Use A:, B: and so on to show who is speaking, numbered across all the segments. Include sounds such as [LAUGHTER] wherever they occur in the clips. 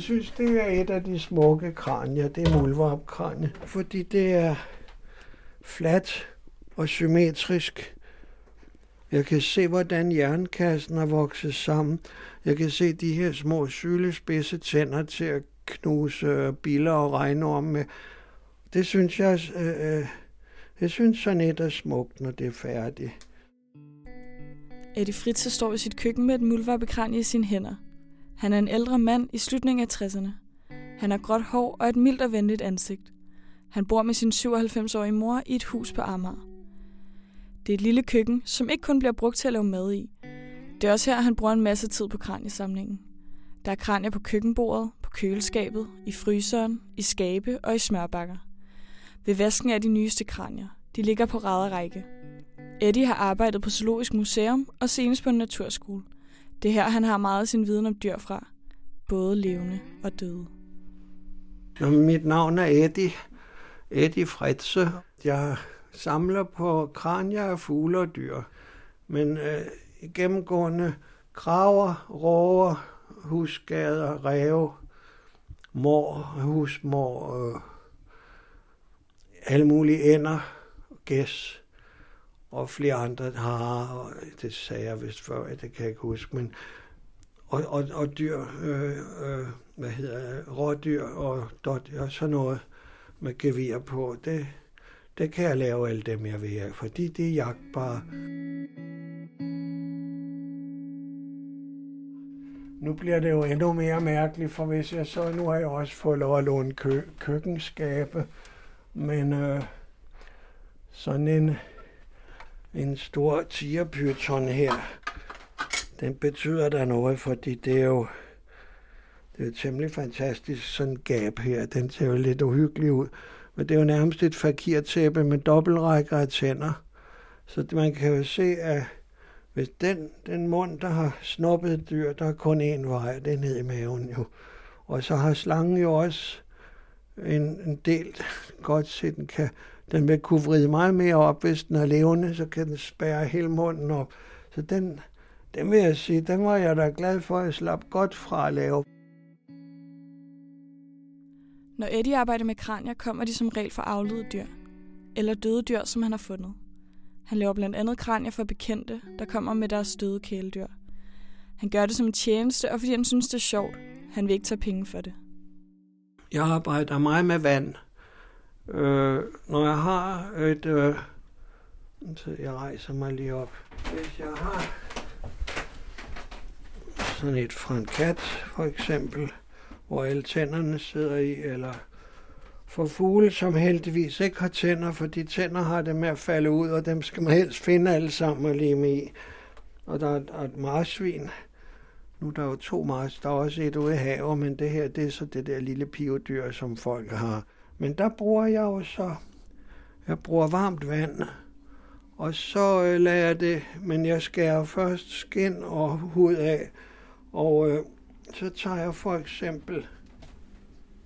A: Jeg synes, det er et af de smukke kranier. Det er muldvarpkranie, fordi det er fladt og symmetrisk. Jeg kan se, hvordan jernkassen er vokset sammen. Jeg kan se de her små sylespidse tænder til at knuse øh, biler og regnorme med. Det synes jeg, øh, øh, jeg synes sådan et er smukt, når det er færdigt.
B: Eddie Fritz står i sit køkken med et muldvarpekranje i sine hænder. Han er en ældre mand i slutningen af 60'erne. Han har gråt hår og et mildt og venligt ansigt. Han bor med sin 97-årige mor i et hus på Amager. Det er et lille køkken, som ikke kun bliver brugt til at lave mad i. Det er også her, han bruger en masse tid på kraniesamlingen. Der er kranier på køkkenbordet, på køleskabet, i fryseren, i skabe og i smørbakker. Ved vasken er de nyeste kranier. De ligger på række. Eddie har arbejdet på Zoologisk Museum og senest på en naturskole. Det er her, han har meget af sin viden om dyr fra. Både levende og døde.
A: Mit navn er Eddie. Eddie Fritze. Jeg samler på kranier af fugle og dyr. Men øh, gennemgående kraver, råger, husgader, ræve, mor, husmor, øh, alle mulige ender, gæs og flere andre har, og det sagde jeg vist før, det kan jeg ikke huske, men og, og, og dyr, øh, øh, hvad hedder det, rådyr og dot, og sådan noget med gevir på, det, det kan jeg lave alle dem, jeg vil, fordi det er jagtbare. Nu bliver det jo endnu mere mærkeligt, for hvis jeg så, nu har jeg også fået lov at låne kø, køkkenskabe, men øh, sådan en, en stor tigerpyton her, den betyder der noget, fordi det er jo det er temmelig fantastisk, sådan gab her. Den ser jo lidt uhyggelig ud. Men det er jo nærmest et fakirtæppe med dobbeltrækker af tænder. Så man kan jo se, at hvis den, den mund, der har snuppet dyr, der er kun én vej, det er ned i maven jo. Og så har slangen jo også en, en del godt set, den kan, den vil kunne vride meget mere op, hvis den er levende, så kan den spærre hele munden op. Så den, den vil jeg sige, den var jeg da glad for, at jeg slap godt fra at lave.
B: Når Eddie arbejder med kranier, kommer de som regel fra afledede dyr, eller døde dyr, som han har fundet. Han laver blandt andet kranier for bekendte, der kommer med deres døde kæledyr. Han gør det som en tjeneste, og fordi han synes, det er sjovt. Han vil ikke tage penge for det.
A: Jeg arbejder meget med vand. Øh, når jeg har et... Øh, så jeg rejser mig lige op. Hvis jeg har sådan et fra en kat, for eksempel, hvor alle tænderne sidder i, eller for fugle, som heldigvis ikke har tænder, for de tænder har det med at falde ud, og dem skal man helst finde alle sammen og lime i. Og der er et marsvin. Nu er der jo to mars. Der er også et ude i havet, men det her, det er så det der lille pivdyr, som folk har. Men der bruger jeg jo så, jeg bruger varmt vand, og så øh, lader jeg det, men jeg skærer først skin og hud af, og øh, så tager jeg for eksempel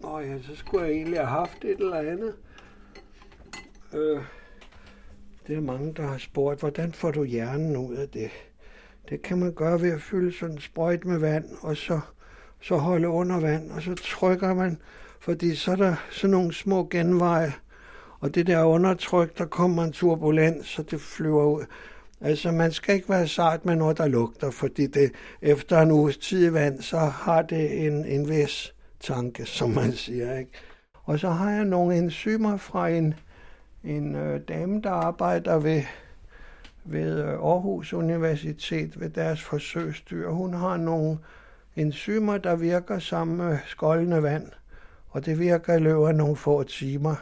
A: Nå ja, så skulle jeg egentlig have haft et eller andet. Øh, det er mange, der har spurgt, hvordan får du hjernen ud af det? Det kan man gøre ved at fylde sådan en sprøjt med vand, og så, så holde under vand, og så trykker man, fordi så er der sådan nogle små genveje, og det der undertryk, der kommer en turbulens, så det flyver ud. Altså, man skal ikke være sart med noget, der lugter, fordi det, efter en uges tid i vand, så har det en, en vis tanke, som man [LAUGHS] siger. Ikke? Og så har jeg nogle enzymer fra en, en øh, dame, der arbejder ved, ved øh, Aarhus Universitet ved deres forsøgsdyr. Hun har nogle enzymer, der virker sammen med skoldende vand, og det virker i løbet af nogle få timer.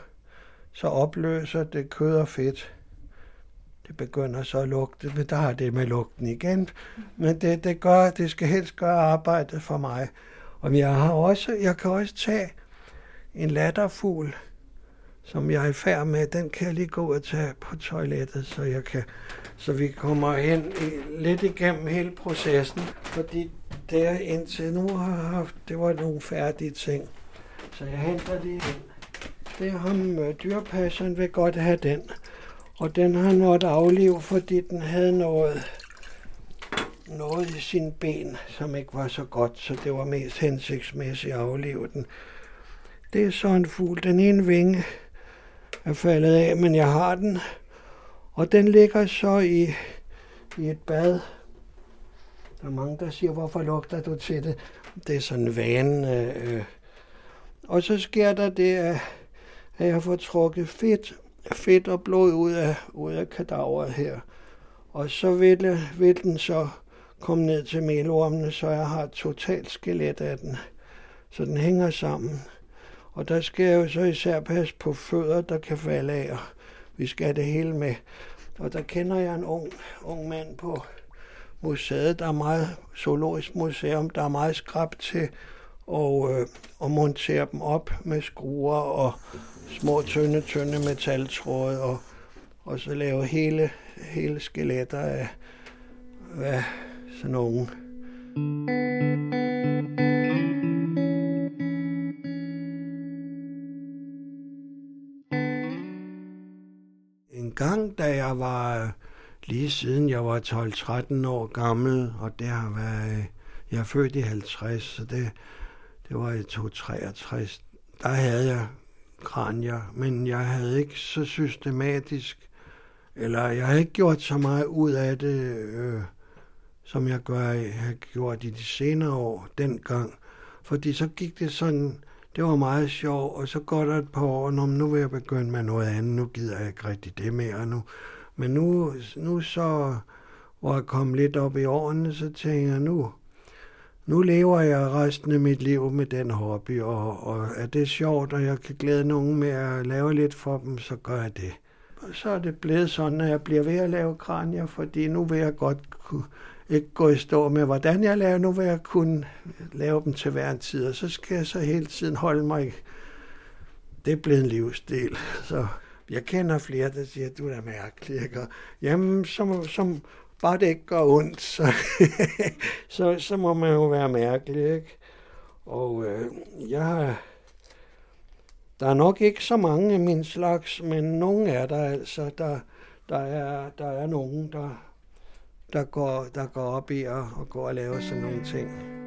A: Så opløser det kød og fedt. Det begynder så at lugte, men der har det med lugten igen. Men det, det, gør, det skal helst gøre arbejdet for mig. Og jeg, har også, jeg kan også tage en latterfugl, som jeg er i færd med. Den kan jeg lige gå og tage på toilettet, så, jeg kan, så vi kommer hen i, lidt igennem hele processen. Fordi der indtil nu har haft, det var nogle færdige ting. Så jeg henter lige den. Det er ham, øh, dyrpasseren vil godt have den. Og den har noget afliv, fordi den havde noget noget i sin ben, som ikke var så godt, så det var mest hensigtsmæssigt at aflive den. Det er så en fugl. Den ene vinge er faldet af, men jeg har den. Og den ligger så i, i et bad. Der er mange, der siger, hvorfor lugter du til det? Det er sådan en vane. Øh. øh og så sker der det, at jeg får trukket fedt, fedt og blod ud af, ud af kadaveret her. Og så vil, vil den så komme ned til melormene, så jeg har et totalt skelet af den. Så den hænger sammen. Og der skal jeg jo så især passe på fødder, der kan falde af, og vi skal have det hele med. Og der kender jeg en ung, ung mand på museet, der er meget zoologisk museum, der er meget skrab til og, øh, og montere dem op med skruer og små tynde, tynde metaltråde og, og så lave hele, hele skeletter af, hvad, sådan nogle. En gang, da jeg var lige siden jeg var 12-13 år gammel, og det har været, jeg er født i 50, så det, det var i 263, der havde jeg kranier, men jeg havde ikke så systematisk, eller jeg havde ikke gjort så meget ud af det, øh, som jeg gør, jeg har gjort i de senere år dengang. Fordi så gik det sådan, det var meget sjovt, og så går der et par år, Nå, nu vil jeg begynde med noget andet, nu gider jeg ikke rigtig det mere nu. Men nu, nu så, hvor jeg kom lidt op i årene, så tænker jeg, nu, nu lever jeg resten af mit liv med den hobby, og, og er det sjovt, og jeg kan glæde nogen med at lave lidt for dem, så gør jeg det. Og så er det blevet sådan, at jeg bliver ved at lave kranier, fordi nu vil jeg godt kunne, ikke gå i stå med, hvordan jeg laver. Nu vil jeg kunne lave dem til hver en tid, og så skal jeg så hele tiden holde mig. Det er blevet en livsstil. [LAUGHS] Så jeg kender flere, der siger, du er mærkelig. Ikke? jamen, som, som bare det ikke gør ondt, så, [LAUGHS] så, så må man jo være mærkelig. Ikke? Og øh, jeg har... Der er nok ikke så mange af min slags, men nogen er der altså. Der, der, er, der er nogen, der, der, går, der går op i at, at gå og lave sådan nogle ting.